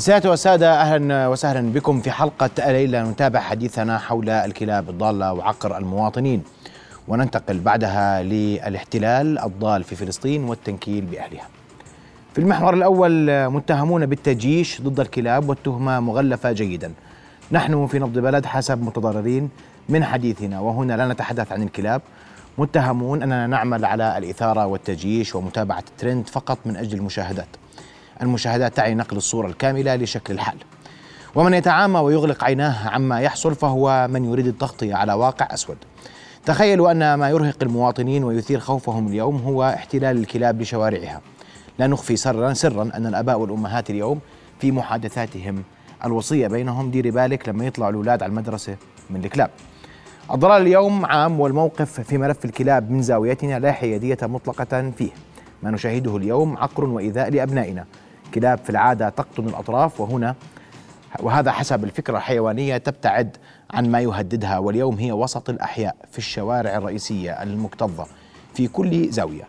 سيادة والسادة أهلا وسهلا بكم في حلقة الليلة. نتابع حديثنا حول الكلاب الضالة وعقر المواطنين. وننتقل بعدها للاحتلال الضال في فلسطين والتنكيل بأهلها. في المحور الأول متهمون بالتجيش ضد الكلاب والتهمة مغلفة جيدا. نحن في نبض بلد حسب متضررين من حديثنا وهنا لا نتحدث عن الكلاب. متهمون أننا نعمل على الإثارة والتجيش ومتابعة الترند فقط من أجل المشاهدات. المشاهدات تعني نقل الصورة الكاملة لشكل الحال. ومن يتعامى ويغلق عيناه عما يحصل فهو من يريد التغطية على واقع أسود. تخيلوا أن ما يرهق المواطنين ويثير خوفهم اليوم هو احتلال الكلاب لشوارعها لا نخفي سرا سرا أن الآباء والأمهات اليوم في محادثاتهم الوصية بينهم ديري بالك لما يطلعوا الأولاد على المدرسة من الكلاب. الضلال اليوم عام والموقف في ملف الكلاب من زاويتنا لا حيادية مطلقة فيه. ما نشاهده اليوم عقر وإيذاء لأبنائنا. كلاب في العادة تقطن الأطراف وهنا وهذا حسب الفكرة الحيوانية تبتعد عن ما يهددها واليوم هي وسط الأحياء في الشوارع الرئيسية المكتظة في كل زاوية.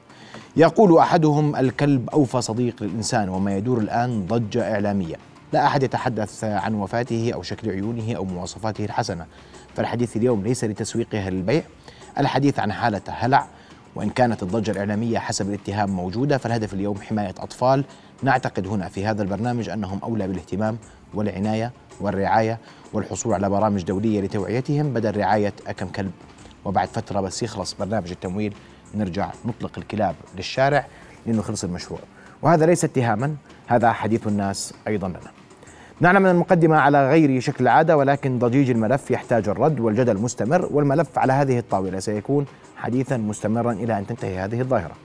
يقول أحدهم الكلب أوفى صديق للإنسان وما يدور الآن ضجة إعلامية. لا أحد يتحدث عن وفاته أو شكل عيونه أو مواصفاته الحسنة. فالحديث اليوم ليس لتسويقها للبيع. الحديث عن حالة هلع وإن كانت الضجة الإعلامية حسب الاتهام موجودة فالهدف اليوم حماية أطفال نعتقد هنا في هذا البرنامج أنهم أولى بالاهتمام والعناية والرعاية والحصول على برامج دولية لتوعيتهم بدل رعاية أكم كلب. وبعد فترة بس يخلص برنامج التمويل نرجع نطلق الكلاب للشارع لأنه خلص المشروع. وهذا ليس اتهاما هذا حديث الناس أيضا لنا. نعلم أن المقدمة على غير شكل العادة ولكن ضجيج الملف يحتاج الرد والجدل مستمر والملف على هذه الطاولة سيكون حديثا مستمرا إلى أن تنتهي هذه الظاهرة.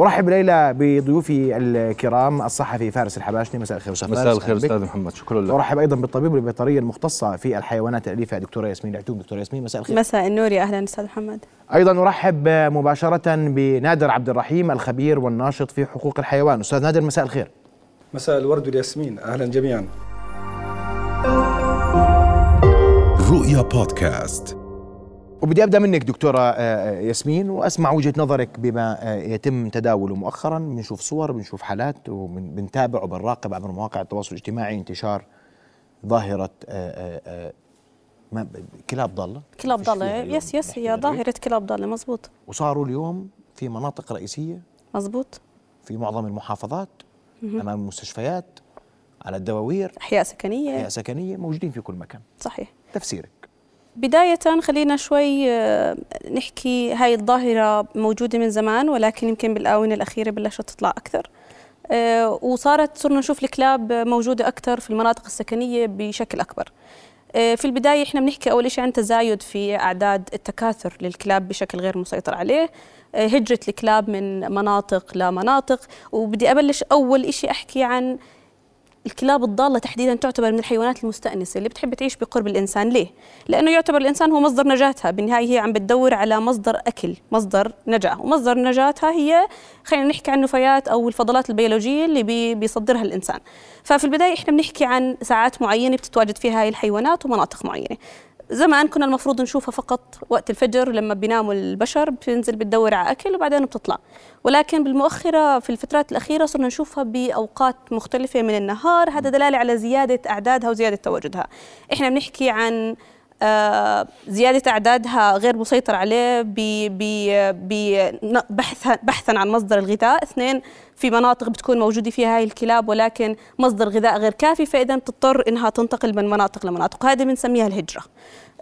ارحب ليلى بضيوفي الكرام الصحفي فارس الحباشني. مساء الخير أستاذ مساء الخير أستاذ محمد شكرا لك. ارحب أيضا بالطبيب البيطريه المختصة في الحيوانات الأليفة دكتورة ياسمين العتوب. دكتورة ياسمين مساء الخير. مساء النور يا أهلا أستاذ محمد. أيضا أرحب مباشرة بنادر عبد الرحيم الخبير والناشط في حقوق الحيوان. أستاذ نادر مساء الخير. مساء الورد والياسمين أهلا جميعا. رؤيا بودكاست. وبدي أبدأ منك دكتورة آه، آه، ياسمين وأسمع وجهة نظرك بما آه، يتم تداوله مؤخرا. بنشوف صور بنشوف حالات وبنتابع وبنراقب عبر مواقع التواصل الاجتماعي انتشار ظاهرة ما كلاب ضالة. كلاب ضالة. يس يس هي ظاهرة كلاب ضالة. مزبوط وصاروا اليوم في مناطق رئيسية. مزبوط في معظم المحافظات. أمام المستشفيات على الدواوير. أحياء سكنية. أحياء سكنية موجودين في كل مكان. صحيح. تفسيرك. بداية خلينا شوي آه، نحكي هاي الظاهرة موجودة من زمان ولكن يمكن بالآونة الأخيرة بلشت تطلع أكثر. آه، وصارت صرنا نشوف الكلاب موجودة أكثر في المناطق السكنية بشكل أكبر. آه، في البداية إحنا بنحكي أول شيء عن تزايد في أعداد التكاثر للكلاب بشكل غير مسيطر عليه. هجرة الكلاب من مناطق لمناطق وبدي أبلش أول شيء أحكي عن الكلاب الضالة تحديدا تعتبر من الحيوانات المستأنسة اللي بتحب تعيش بقرب الإنسان. ليه؟ لأنه يعتبر الإنسان هو مصدر نجاتها. بالنهاية هي عم بتدور على مصدر أكل مصدر نجاة. ومصدر نجاتها هي خلينا نحكي عن النفايات أو الفضلات البيولوجية اللي بي بيصدرها الإنسان. ففي البداية إحنا بنحكي عن ساعات معينة بتتواجد فيها هاي الحيوانات ومناطق معينة. زمان كنا المفروض نشوفها فقط وقت الفجر لما بيناموا البشر بتنزل بتدور على أكل وبعدين بتطلع. ولكن بالمؤخرة في الفترات الأخيرة صرنا نشوفها بأوقات مختلفة من النهار هذا دلالة على زيادة أعدادها وزيادة تواجدها. إحنا بنحكي عن آه، زيادة أعدادها غير مسيطر عليه بحثا بحثا عن مصدر الغذاء. اثنين في مناطق بتكون موجودة فيها هاي الكلاب ولكن مصدر غذاء غير كافي فإذا بتضطر إنها تنتقل من مناطق لمناطق. وهذه بنسميها الهجرة.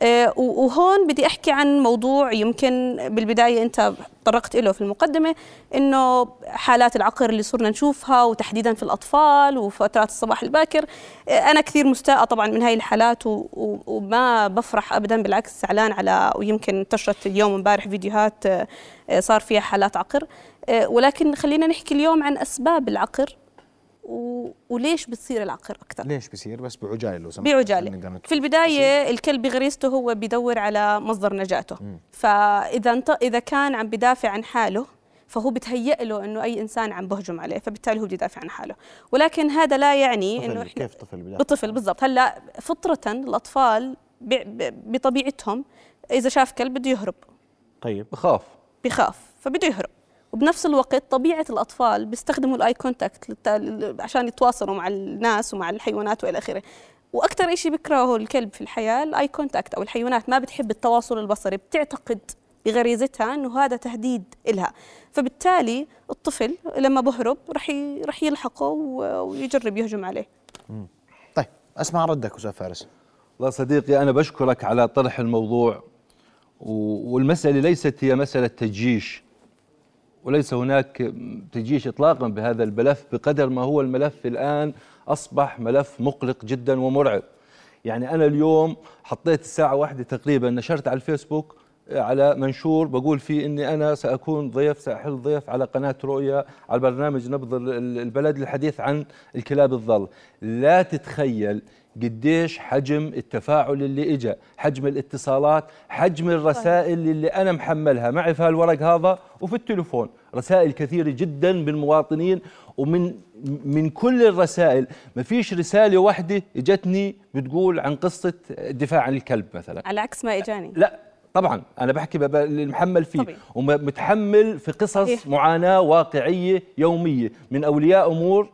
آه، وهون بدي أحكي عن موضوع يمكن بالبداية أنت طرقت له في المقدمة إنه حالات العقر اللي صرنا نشوفها وتحديدا في الأطفال وفترات الصباح الباكر آه، أنا كثير مستاءة طبعا من هاي الحالات وما بفرح ابدا بالعكس زعلان على ويمكن انتشرت اليوم امبارح فيديوهات آه، صار فيها حالات عقر. ولكن خلينا نحكي اليوم عن أسباب العقر و... وليش بتصير العقر أكثر. ليش بصير؟ بس بعجالة لو سمحت. بعجالة. في البداية الكلب بغريزته هو بدور على مصدر نجاته. م. فإذا انت إذا كان عم بدافع عن حاله فهو بتهيأ له إنه أي إنسان عم بهجم عليه فبالتالي هو بده يدافع عن حاله. ولكن هذا لا يعني إنه إحنا كيف طفل بدافع بطفل بالضبط. هلأ فطرة الأطفال بطبيعتهم إذا شاف كلب بده يهرب. طيب بخاف. بخاف فبده يهرب. وبنفس الوقت طبيعة الأطفال بيستخدموا ال eye contact عشان يتواصلوا مع الناس ومع الحيوانات وإلى آخره. وأكثر شيء بيكرهه الكلب في الحياة ال eye contact أو الحيوانات ما بتحب التواصل البصري بتعتقد بغريزتها إنه هذا تهديد إلها. فبالتالي الطفل لما بهرب رح رح يلحقه ويجرب يهجم عليه. طيب اسمع ردك أستاذ فارس. والله صديقي أنا بشكرك على طرح الموضوع. والمسألة ليست هي مسألة تجيش وليس هناك تجيش اطلاقا بهذا الملف بقدر ما هو الملف الآن أصبح ملف مقلق جدا ومرعب. يعني أنا اليوم حطيت الساعة واحدة تقريبا نشرت على الفيسبوك على منشور بقول فيه إني أنا سأكون ضيف سأحل ضيف على قناة رؤيا على برنامج نبض البلد للحديث عن الكلاب الظل. لا تتخيل قديش حجم التفاعل اللي اجى حجم الاتصالات حجم الرسائل اللي أنا محملها. معي في هالورق هذا وفي التليفون. رسائل كثيرة جدا من مواطنين ومن من كل الرسائل. ما فيش رسالة واحدة إجتني بتقول عن قصة الدفاع عن الكلب مثلا. على عكس ما إجاني. لا طبعا. أنا بحكي اللي محمل فيه. طبيعي. ومتحمل في قصص صحيح. معاناة واقعية يومية. من أولياء أمور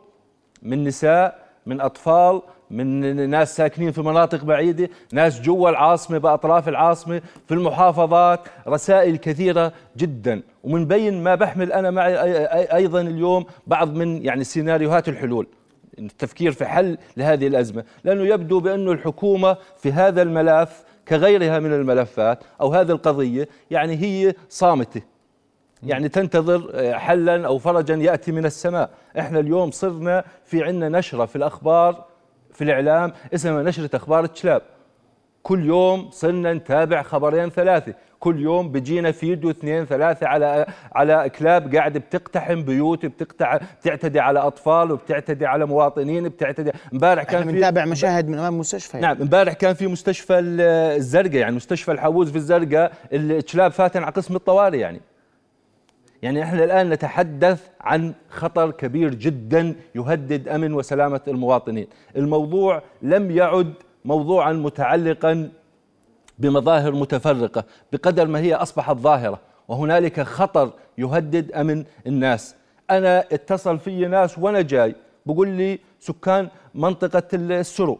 من نساء من أطفال من ناس ساكنين في مناطق بعيدة ناس جوا العاصمة بأطراف العاصمة في المحافظات رسائل كثيرة جدا. ومنبين ما بحمل أنا معي أيضا اليوم بعض من يعني سيناريوهات الحلول. التفكير في حل لهذه الأزمة. لأنه يبدو بانه الحكومة في هذا الملف كغيرها من الملفات أو هذه القضية يعني هي صامتة. يعني تنتظر آه، حلا أو فرجا يأتي من السماء. إحنا اليوم صرنا في عنا نشرة في الأخبار في الإعلام اسمها نشرة أخبار الكلاب كل يوم صرنا نتابع خبرين ثلاثة. كل يوم بيجينا فيديو اثنين ثلاثة على على كلاب قاعد بتقتحم بيوت بتقطع بتعتدي على أطفال وبتعتدي على مواطنين بتعتدي. امبارح كان في بنتابع مشاهد من أمام مستشفى يعني. نعم امبارح كان في مستشفى الزرقاء يعني مستشفى الحووز في الزرقاء الكلاب فاتن على قسم الطوارئ يعني. يعني إحنا الآن نتحدث عن خطر كبير جدا يهدد أمن وسلامة المواطنين، الموضوع لم يعد موضوعا متعلقا بمظاهر متفرقة بقدر ما هي أصبحت ظاهرة وهنالك خطر يهدد أمن الناس. أنا اتصل في ناس وأنا جاي بقول لي سكان منطقة السرو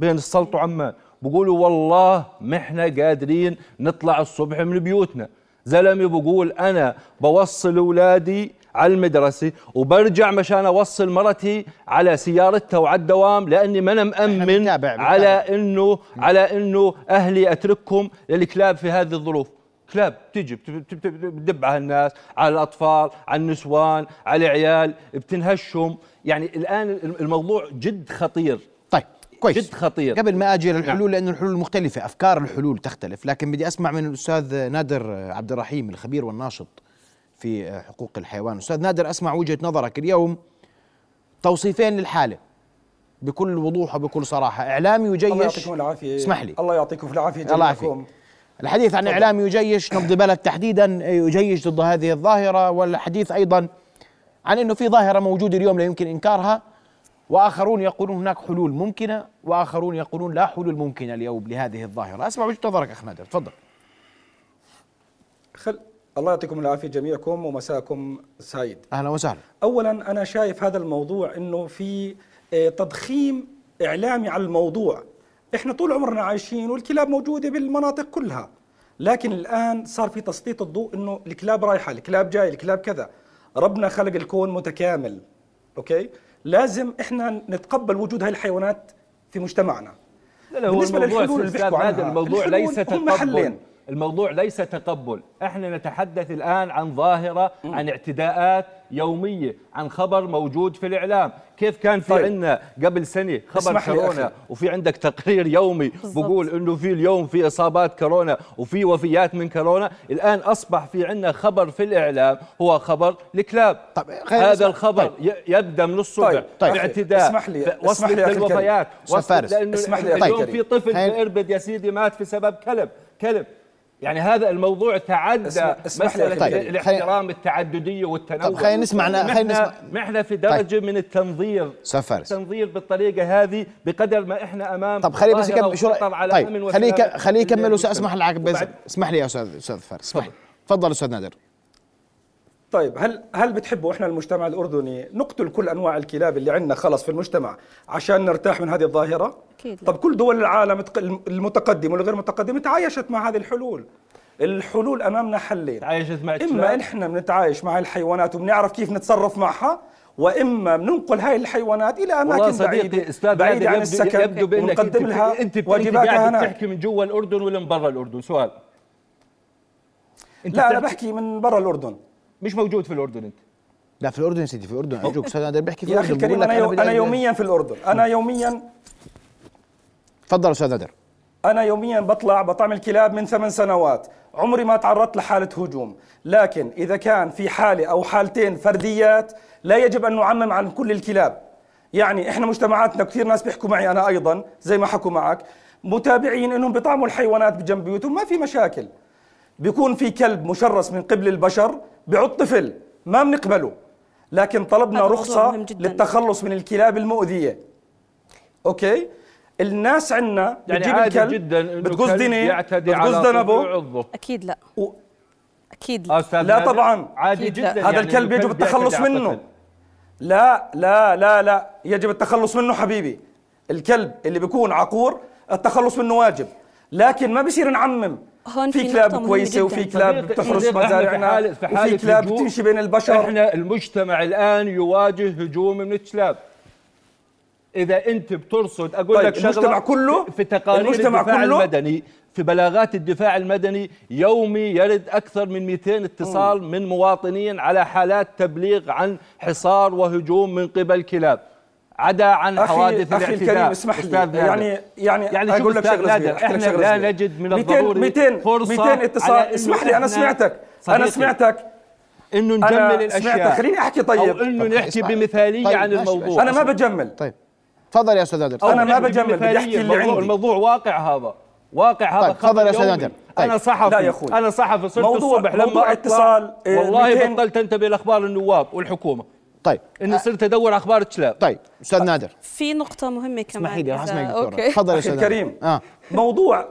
بين السلط وعمان بقولوا والله ما إحنا قادرين نطلع الصبح من بيوتنا. زلمه بقول أنا بوصل أولادي على المدرسة وبرجع مشان أوصل مرتي على سيارتها وعلى الدوام لأني ما أنا مأمن على إنه على إنه أهلي أتركهم للكلاب في هذه الظروف. كلاب بتيجي بتدب على الناس على الأطفال على النسوان على العيال بتنهشهم. يعني الآن الموضوع جد خطير. طيب. كويس. جد خطير. قبل ما أجي للحلول نعم. لأنه الحلول مختلفة. أفكار الحلول تختلف. لكن بدي أسمع من الأستاذ نادر عبد الرحيم الخبير والناشط في حقوق الحيوان. أستاذ نادر أسمع وجهة نظرك. اليوم توصيفين للحالة بكل وضوح وبكل صراحة. إعلامي يجيش الله يعطيكم العافية. اسمح لي. الله يعطيكم العافية جميعكم. الحديث عن إعلامي يجيش نبض بلد تحديدا يجيش ضد هذه الظاهرة. والحديث أيضا عن أنه في ظاهرة موجودة اليوم لا يمكن إنكارها. وآخرون يقولون هناك حلول ممكنة وآخرون يقولون لا حلول ممكنة اليوم لهذه الظاهرة. أسمع وجهة نظرك أخ نادر. تفضل. خل الله يعطيكم العافية جميعكم ومساكم سعيد. أهلا وسهلا. اولا أنا شايف هذا الموضوع إنه في آه، تضخيم إعلامي على الموضوع. إحنا طول عمرنا عايشين والكلاب موجودة بالمناطق كلها. لكن الآن صار في تسليط الضوء إنه الكلاب رايحة الكلاب جاي الكلاب كذا. ربنا خلق الكون متكامل okay؟ لازم إحنا نتقبل وجود هاي الحيوانات في مجتمعنا. لا لا بالنسبة الموضوع للحلول اللي بيحكوا عنها. الموضوع ليس تقبل الموضوع ليس تقبل. إحنا نتحدث الآن عن ظاهرة عن اعتداءات يومية عن خبر موجود في الإعلام. كيف كان في طيب. عندنا قبل سنة خبر كورونا؟ وفي عندك تقرير يومي بقول إنه في اليوم في إصابات كورونا وفي وفيات من كورونا. الآن أصبح في عندنا خبر في الإعلام هو خبر الكلاب. طيب هذا الخبر طيب. يبدأ من الصبح. طيب. طيب. باعتداء اسمح لي وصلت للوفيات. وصلت لأنه اسمح لي اليوم في طفل في إربد يا سيدي مات في سبب كلب. كلب. يعني هذا الموضوع تعدى اسمح مسألة طيب. الاحترام التعددية والتنوع. طيب خلينا نسمع خلينا نسمع ما إحنا في درجة طيب. من التنظير. سفارس التنظير بالطريقة هذه بقدر ما إحنا أمام طب خليني بس يكمل شو طيب خليني خليني يكمل اسمح لي اسمح لي يا أستاذ أستاذ فارس اسمح لي. تفضل أستاذ نادر. طيب هل هل بتحبوا إحنا المجتمع الأردني نقتل كل أنواع الكلاب اللي عندنا خلص في المجتمع عشان نرتاح من هذه الظاهرة؟ أكيد لا. طب كل دول العالم تق- المتقدمة والغير متقدمة تعايشت مع هذه الحلول. الحلول أمامنا حلين تعايشت مع إما. إحنا بنتعايش مع الحيوانات وبنعرف كيف نتصرف معها وإما بننقل هاي الحيوانات إلى والله اماكن صديقي بعيدة أستاذ بعيدة عن يبدو, السكن يبدو بأنك ونقدم لها أنت, واجباتها قاعد هناك بتحكي من جوا الأردن ولا من برا الأردن سؤال أنت لا أنا بحكي من برا الأردن مش موجود في الأردن أنت. لا في الأردن يا سيدي في الأردن. ارجوك أستاذ نادر بيحكي في الأردن الكريم أنا يو بدي أنا أ- يوميا في الأردن. أنا يوميا تفضل أستاذ نادر أنا يوميا بطلع بطعم الكلاب من ثمان سنوات. عمري ما تعرضت لحالة هجوم. لكن إذا كان في حالة أو حالتين فرديات لا يجب أن نعمم عن كل الكلاب. يعني إحنا مجتمعاتنا كثير ناس بيحكوا معي أنا أيضا زي ما حكوا معك. متابعين أنهم بيطعموا الحيوانات بجنب بيوتهم ما في مشاكل. بيكون في كلب مشرس من قبل البشر بيعض طفل ما بنقبله. لكن طلبنا رخصة. للتخلص من الكلاب المؤذية. أوكي؟ الناس عندنا يعني بتجيب عادي الكلب جدا بتقص يعتدي بتقص ذنبه أكيد لا. و... أكيد لا. لا طبعاً. عادي جدا لا. هذا يعني الكلب يجب التخلص منه. لا لا لا لا. يجب التخلص منه حبيبي. الكلب اللي بيكون عقور التخلص منه واجب. لكن ما بصير نعمم. هون في في كلاب كويسة وفي. كلاب في مزارعنا وفي كلاب. بتمشي بين البشر إحنا المجتمع الآن يواجه هجوم من الكلاب إذا أنت بترصد أقول طيب، لك شغلة المجتمع كله؟ في تقارير المجتمع الدفاع كله؟ المدني في بلاغات الدفاع المدني يومي يرد أكثر من 200 اتصال من مواطنين على حالات تبليغ عن حصار وهجوم من قبل كلاب عدا عن حوادث أخي الاعتداء الكريم اسمح لي. يعني يعني يعني أقول شوف لك شغلة نادر، إحنا لا. نجد من 200 الضروري 200 فرصة 200 على اتصال اسمح لي أنا سمعتك أنا سمعتك إنه نجمل أنا الأشياء سمعتك خليني أحكي طيب أو إنه طب نحكي. بمثالية طيب، عن الموضوع أنا ما بجمل طيب تفضل يا أستاذ نادر أو أنا ما بجمل، بدي. أحكي اللي الموضوع- عندي. الموضوع واقع هذا واقع هذا طيب، تفضل يا يومي. نادر. طيب. أنا صحفي لا يا أخوي. أنا صحفي صرت موضوع- الصبح لما موضوع اتصال، آه، والله 200 بطلت أنتبه لأخبار النواب والحكومة طيب. اني صرت ادور أخبار الكلاب طيب أستاذ نادر. في نقطة مهمة كمان اسمحي لي راح أسمعك دكتورة. تفضل يا أخي أستاذ. الكريم آه. موضوع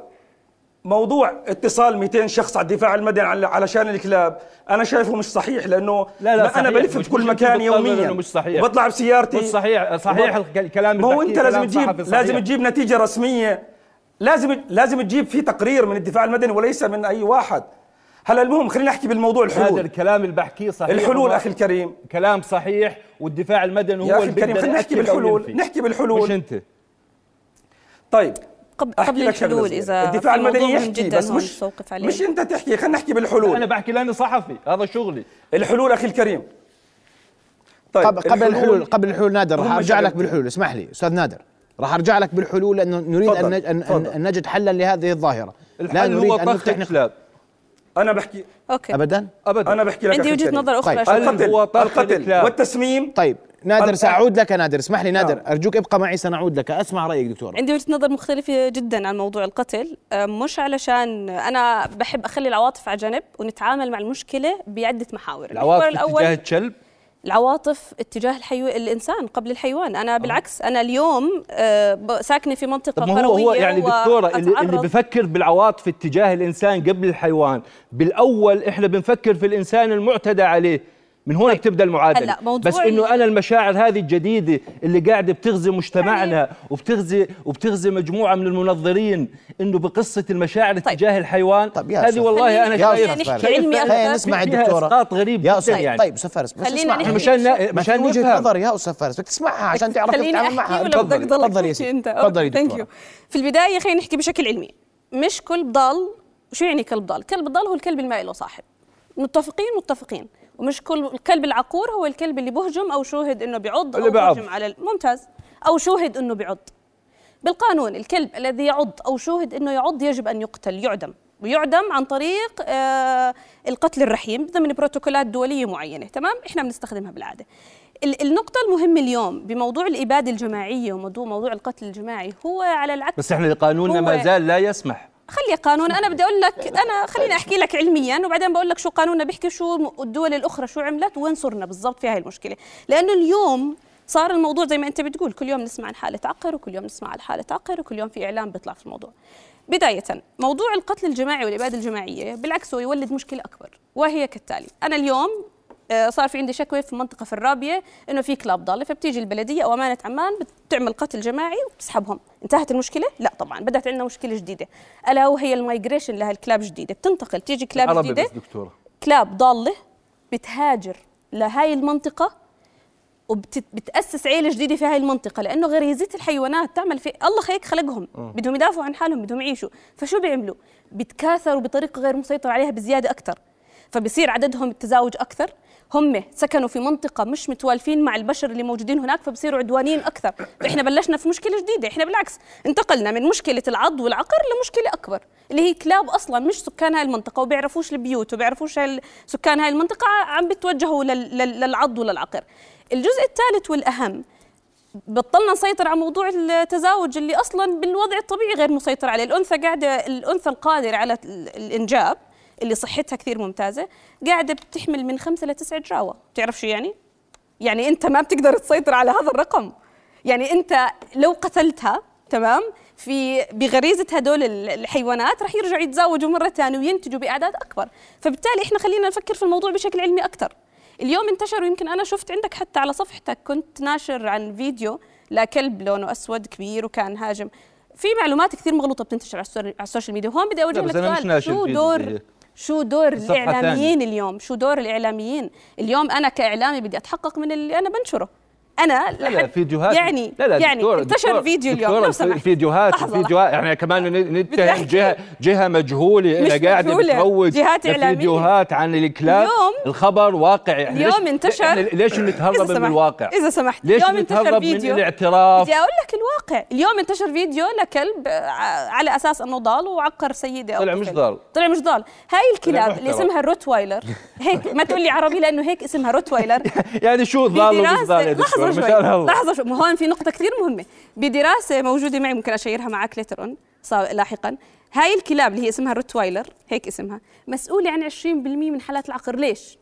موضوع اتصال 200 شخص على الدفاع المدني على- علشان الكلاب أنا شايفه مش صحيح لأنه لا لا ما أنا صحيح. بلف في كل مكان يوميا. مش صحيح. وبطلع بسيارتي. مش صحيح. صحيح الكلام ما هو أنت لازم تجيب صحيح. لازم تجيب نتيجة رسمية. لازم لازم تجيب في تقرير من الدفاع المدني وليس من أي واحد. هلا المهم خلينا نحكي بالموضوع هذا الحلول. الكلام اللي بحكيه صحيح الحلول أخي الكريم. كلام صحيح والدفاع المدني هو يا أخي اللي الكريم خلينا نحكي بالحلول. نحكي بالحلول. مش أنت؟ طيب قبل أحكي قبل الحلول. إذا الدفاع المدني يحكي جدا بس مش عليه مش أنت تحكي خلينا نحكي بالحلول. أنا بحكي لأني صحفي هذا شغلي. الحلول أخي الكريم. طيب قبل قبل الحلول. قبل الحلول نادر راح أرجع لك. بالحلول. اسمح لي أستاذ نادر. راح أرجع لك بالحلول لأنه نريد تفضل، ان أن- نجد حلا لهذه الظاهرة. لا الحل نريد هو أن طخ نفتح أنا بحكي أوكي. ابدا؟ ابدا. أنا بحكي لك عندي الكريم. نظر أخرى طيب. شوي. القتل هو القتل الكلاب. والتسميم. طيب. نادر سأعود لك نادر. اسمح لي نادر. نعم. أرجوك ابقى معي سنعود لك. أسمع رأيك دكتور عندي وجهة نظر مختلفة جدا عن موضوع القتل. أه، مش علشان أنا بحب أخلي العواطف على جنب ونتعامل مع المشكلة بعدة محاور. العواطف المحور اتجاه الكلب؟ العواطف اتجاه الحيو... الإنسان قبل الحيوان. أنا بالعكس أنا اليوم آه، ساكنة في منطقة طب ما هو هو يعني دكتورة اللي, اللي بفكر بالعواطف اتجاه الإنسان قبل الحيوان. بالأول إحنا بنفكر في الإنسان المعتدى عليه. من هون طيب. بتبدأ المعادلة. بس إنه أنا المشاعر هذه الجديدة اللي قاعدة بتغزي مجتمعنا يعني وبتغزي وبتغزي مجموعة من المنظرين إنه بقصة المشاعر طيب. اتجاه الحيوان طيب يا هذه. والله أنا يا شايف خلينا. نسمع الدكتورة. إسقاط غريب يا جدا يعني. طيب أستاذ فارس بس نحكي. مشان ما مشان وجهة نظر يا أستاذ فارس بدك تسمعها عشان تعرف تتعامل أحكي معها. تفضلي. يا سيدي. أنت. تفضلي ثانك دكتورة. يو في البداية خلينا نحكي بشكل علمي. مش كلب ضال. شو يعني كلب ضال؟ كلب ضال هو الكلب اللي ما له صاحب متفقين؟ متفقين. ومش كل الكلب العقور هو الكلب اللي بهجم أو شوهد إنه بيعض أو. بهجم على ممتاز. أو شوهد إنه بيعض. بالقانون الكلب الذي يعض أو شوهد إنه يعض يجب أن يقتل يعدم. ويعدم عن طريق آه القتل الرحيم ضمن بروتوكولات دولية معينة. تمام؟ إحنا بنستخدمها بالعادة. ال- النقطة المهمة اليوم بموضوع الإبادة الجماعية وموضوع موضوع القتل الجماعي هو على العكس. بس إحنا قانوننا ما زال لا يسمح. خلي قانون أنا بدي أقول لك أنا خليني أحكي لك علميا وبعدين بقول لك شو قانوننا بيحكي شو الدول الأخرى شو عملت وين صرنا بالضبط في هاي المشكلة. لأنه اليوم صار الموضوع زي ما أنت بتقول كل يوم نسمع عن حالة عقر وكل يوم نسمع عن حالة عقر وكل يوم في إعلام بيطلع في الموضوع. بداية موضوع القتل الجماعي والإبادة الجماعية بالعكس هو يولد مشكلة أكبر وهي كالتالي. أنا اليوم صار في عندي شكوى في منطقه في الرابية إنه في كلاب ضالة فبتيجي البلدية أو امانه عمان بتعمل قتل جماعي وبتسحبهم. انتهت المشكلة؟ لا طبعا بدأت عندنا مشكلة جديدة. ألا وهي ال migration لهالكلاب الجديده بتنتقل تيجي كلاب جديدة بس دكتورة. كلاب ضالة بتهاجر لهاي المنطقة وبتأسس عيلة جديدة في هاي المنطقة لأنه غريزة الحيوانات تعمل في الله هيك خلقهم. بدهم يدافعوا عن حالهم بدهم يعيشوا. فشو بيعملوا؟ بيتكاثروا بطريقة غير مسيطر عليها بزيادة أكثر. فبصير عددهم التزاوج أكثر. هم سكنوا في منطقة مش متوالفين مع البشر اللي موجودين هناك فبصيروا عدوانيين أكثر. فإحنا بلشنا في مشكلة جديدة إحنا بالعكس انتقلنا من مشكلة العض والعقر لمشكلة أكبر اللي هي كلاب أصلا مش سكان هاي المنطقة وبيعرفوش البيوت وبيعرفوش سكان هاي المنطقة عم بتوجهوا لل- لل- للعض وللعقر الجزء الثالث والأهم بطلنا نسيطر على موضوع التزاوج اللي أصلا بالوضع الطبيعي غير مسيطر عليه، الأنثى قاعدة الأنثى القادرة على ال- الإنجاب اللي صحتها كثير ممتازة قاعدة بتحمل من خمسة لتسعه جراوة، بتعرف شو يعني؟ يعني أنت ما بتقدر تسيطر على هذا الرقم، يعني أنت لو قتلتها تمام؟ في بغريزة هدول ال- الحيوانات راح يرجعوا يتزاوجوا مرة ثانية وينتجوا بأعداد أكبر، فبالتالي إحنا خلينا نفكر في الموضوع بشكل علمي أكثر. اليوم انتشر ويمكن أنا شفت عندك حتى على صفحتك كنت ناشر عن فيديو لكلب لونه أسود كبير وكان هاجم في معلومات كثير مغلوطة بتنتشر على السوشيال ميديا وهون بدي أوجه لك سؤال شو دور. شو دور الإعلاميين اليوم؟ شو دور الإعلاميين؟ اليوم أنا كإعلامي بدي أتحقق من اللي أنا بنشره. أنا لا لا فيديوهات. يعني لا لا يعني انتشر فيديو اليوم. لو سمحت. فيديوهات لحظة. فيديوهات. إحنا كمان نتهم. جهه جهة مجهولة. مش قاعدة بتروج جهات إعلامية. فيديوهات عن الكلاب. اليوم- الخبر واقعي إحنا اليوم انتشر إحنا ليش نتهرب من الواقع؟ إذا سمحت. ليش اليوم انتشر نتهرب من فيديو الاعتراف؟ بدي أقول لك الواقع. اليوم انتشر فيديو لكلب آه، على أساس أنه ضال وعقر سيدة طلع مش. ضال. طلع مش ضال. هاي الكلاب اللي. اسمها الروتوايلر هيك ما تقول لي عربي لأنه هيك اسمها روتوايلر يعني شو ضال ومش ضال لحظه شوي. لحظة شوي. هون في نقطة كثير مهمة. بدراسة موجودة معي ممكن أشيرها معك later on لاحقا. هاي الكلاب اللي هي اسمها الروتوايلر هيك اسمها مسؤولة عن 20% من حالات العقر. ليش؟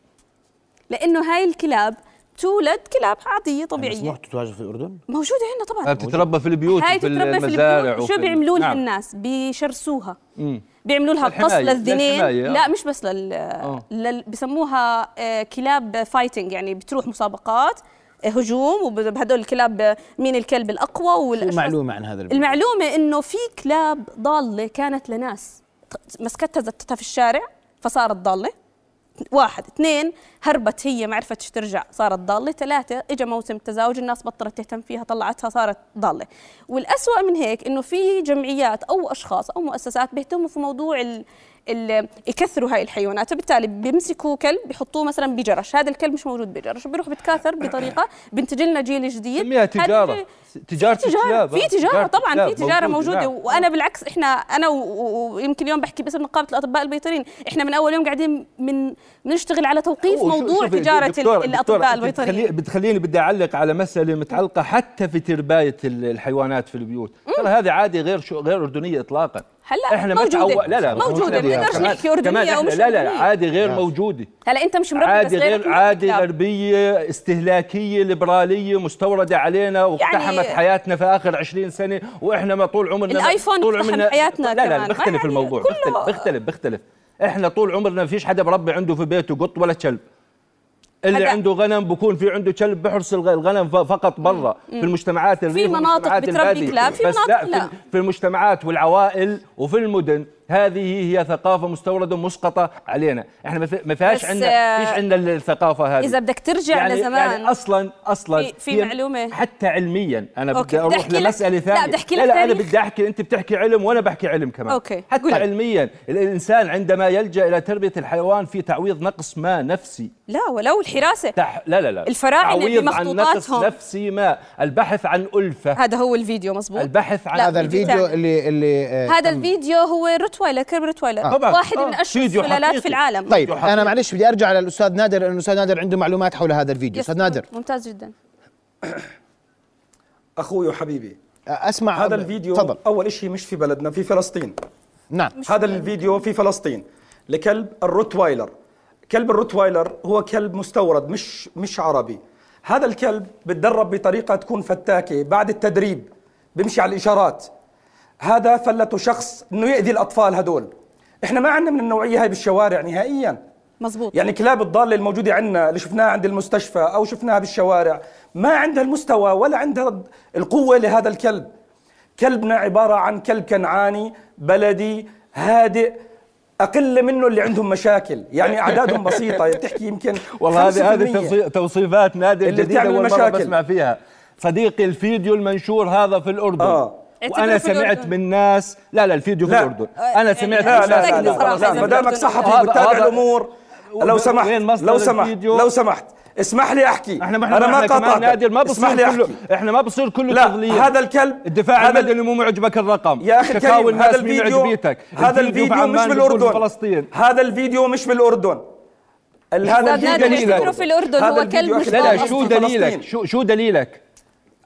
لأنه هاي الكلاب تولد كلاب عادية طبيعية. مسموح تتواجد في الأردن؟ موجودة عندنا طبعا. بتتربى في البيوت هاي في المزارع البيوت. وفي شو بيعملوا لها نعم. الناس؟ بيشرسوها. بيعملوا لها قص للذنين. آه. لا مش بس لل, آه. لل... بسموها آه، كلاب fighting يعني بتروح مسابقات هجوم وبهدول الكلاب مين الكلب الأقوى شو والأشرس معلومة عن هذا الفيديو؟ المعلومة إنه في كلاب ضالة كانت لناس. مسكتها زتتها في الشارع فصارت ضالة. واحد اثنين هربت هي ما عرفتش ترجع صارت ضالة. ثلاثة اجى موسم التزاوج الناس بطلت تهتم فيها طلعتها صارت ضالة. والأسوأ من هيك إنه في جمعيات أو أشخاص أو مؤسسات بيهتموا في موضوع يكثروا هاي الحيوانات فبالتالي بيمسكوا كلب بيحطوه مثلا بجرش. هذا الكلب مش موجود بجرش. بيروح بيتكاثر بطريقة بينتج لنا جيل جديد. سميها هذا تجارة الجيل- تجارة في تجارة طبعا في الكلاب تجارة موجودة نعم. وأنا بالعكس إحنا أنا و- و- ويمكن اليوم بحكي باسم نقابة الأطباء البيطريين إحنا من أول يوم قاعدين من بنشتغل على توقيف موضوع شوفي، تجارة دكتورة- ال- دكتورة، الأطباء أنت البيطريين بتخلي- بتخليني بدي أعلق على مسألة متعلقة حتى في ترباية ال- الحيوانات في البيوت ترى هذه عادي غير شو غير أردنية اطلاقا هلا إحنا ما موجودة. تعو- لا لا موجودة، كمان- بنقدرش كمان- نحكي أردنية كمان أو إحنا- مش لا لا. عادي غير نعم. موجودة هلا أنت مش مربي عادي غير عادي. غربيه استهلاكية ليبرالية مستوردة علينا واقتحمت يعني- حياتنا في آخر 20 سنة وإحنا ما طول عمرنا الآيفون طول عمرنا حياتنا لا لا بختلف يعني الموضوع. بختلف بختلف بختلف. إحنا طول عمرنا ما فيش حدا بربي عنده في بيته قط ولا كلب. اللي هذا- عنده غنم بكون في عنده كلب بحرس الغ- الغنم فقط برا. في المجتمعات الريف مناطق والمجتمعات بتربي. كلاب، في مناطق لا, لا. في, في المجتمعات والعوائل وفي المدن. هذه هي ثقافة مستوردة مسقطة علينا. إحنا ما في- ما فيهاش عندنا آه، فيش عندنا الثقافة هذه. إذا بدك ترجع يعني لزمان. يعني أصلا أصلا في- في هي معلومة. حتى علميا. أنا okay، بدي أروح لمسألة لا، ثانية. بدي أحكي لا لا أنا. بدي أحكي. أنت بتحكي علم وأنا بحكي علم كمان. okay، حتى قول. علميا. الإنسان عندما يلجأ إلى تربية الحيوان في تعويض نقص ما نفسي. لا ولو الحراسة. تح... لا لا لا. الفراعنة تعويض عن نقص بمخطوطاتهم. نفسي ما. البحث عن ألفة. هذا هو الفيديو مزبوط البحث عن لا، هذا فيديو الفيديو. اللي اللي آه، هذا الفيديو هو روتوايلر كلب روتوايلر طبعاً. واحد آه، من اشهر السلالات. في العالم. طيب حقيقي. أنا معلش بدي أرجع للأستاذ نادر لأنه الأستاذ نادر عنده معلومات حول هذا الفيديو. أستاذ نادر. ممتاز جدا. أخوي وحبيبي آه، أسمع. هذا الفيديو تفضل. أول شيء مش في بلدنا في فلسطين. نعم. هذا الفيديو في فلسطين لكلب الروتوايلر كلب الروتوايلر هو كلب مستورد مش مش عربي. هذا الكلب بتدرب بطريقة تكون فتاكة بعد التدريب بيمشي على الإشارات. هذا فلته شخص إنه يأذي الأطفال هدول. إحنا ما عندنا من النوعية هاي بالشوارع نهائيا. مزبوط. يعني كلاب الضالة الموجودة عندنا اللي شفناها عند المستشفى أو شفناها بالشوارع ما عندها المستوى ولا عندها القوة لهذا الكلب. كلبنا عبارة عن كلب كنعاني بلدي هادئ أقل منه اللي عندهم مشاكل. يعني أعدادهم بسيطة تحكي يمكن والله هذه هذه 5% توصي- توصيفات نادر اللي اول مره مشاكل. بسمع فيها. صديقي الفيديو المنشور هذا في الأردن. آه. وأنا اعتبره في سمعت. من ناس لا لا الفيديو في لا. الأردن. أنا سمعت لا، من لا ناس لا ما دامك صحفي هذا- الأمور لو سمحت لو سمحت؟ لو سمحت. اسمح لي أحكي. إحنا ما أنا ما قاطعتك. نادر ما بصير لي كله إحنا ما بصير كله لا تضليل. هذا الكلب الدفاع هذا المدني مو معجبك الرقم. يا أخي الكريم الناس هذا الفيديو هذا في الفيديو مش بالاردن فلسطين. هذا الفيديو مش بالاردن ال- هذا الفيديو في الأردن. هذا هو كلب مش لا لا. شو دليلك. شو شو دليلك؟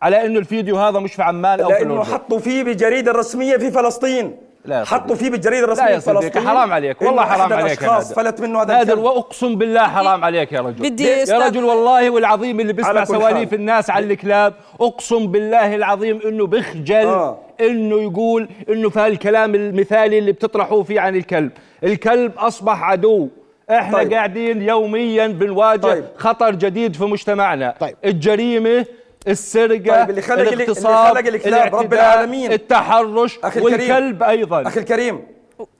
على إنه الفيديو هذا مش في عمان أو في لأنه حطوا فيه بالجريده الرسميه في فلسطين لا حطوا. فيه بالجريده الرسميه لا يا في صديقي فلسطين حرام عليك والله حرام عليك يا. فلت منه هذا نادر وأقسم بالله حرام عليك يا رجل بدي يا رجل والله والعظيم اللي بيسمع سواليف. الناس على الكلاب أقسم بالله العظيم إنه بخجل آه. إنه يقول إنه في هالكلام المثالي اللي بتطرحوه فيه عن الكلب الكلب أصبح عدو إحنا طيب. قاعدين يوميا بنواجه طيب. خطر جديد في مجتمعنا طيب. الجريمة السرقة طيب، اللي خلق- اللي خلق الكلاب رب العالمين. التحرش أخي الكريم. والكلب أيضا أخي الكريم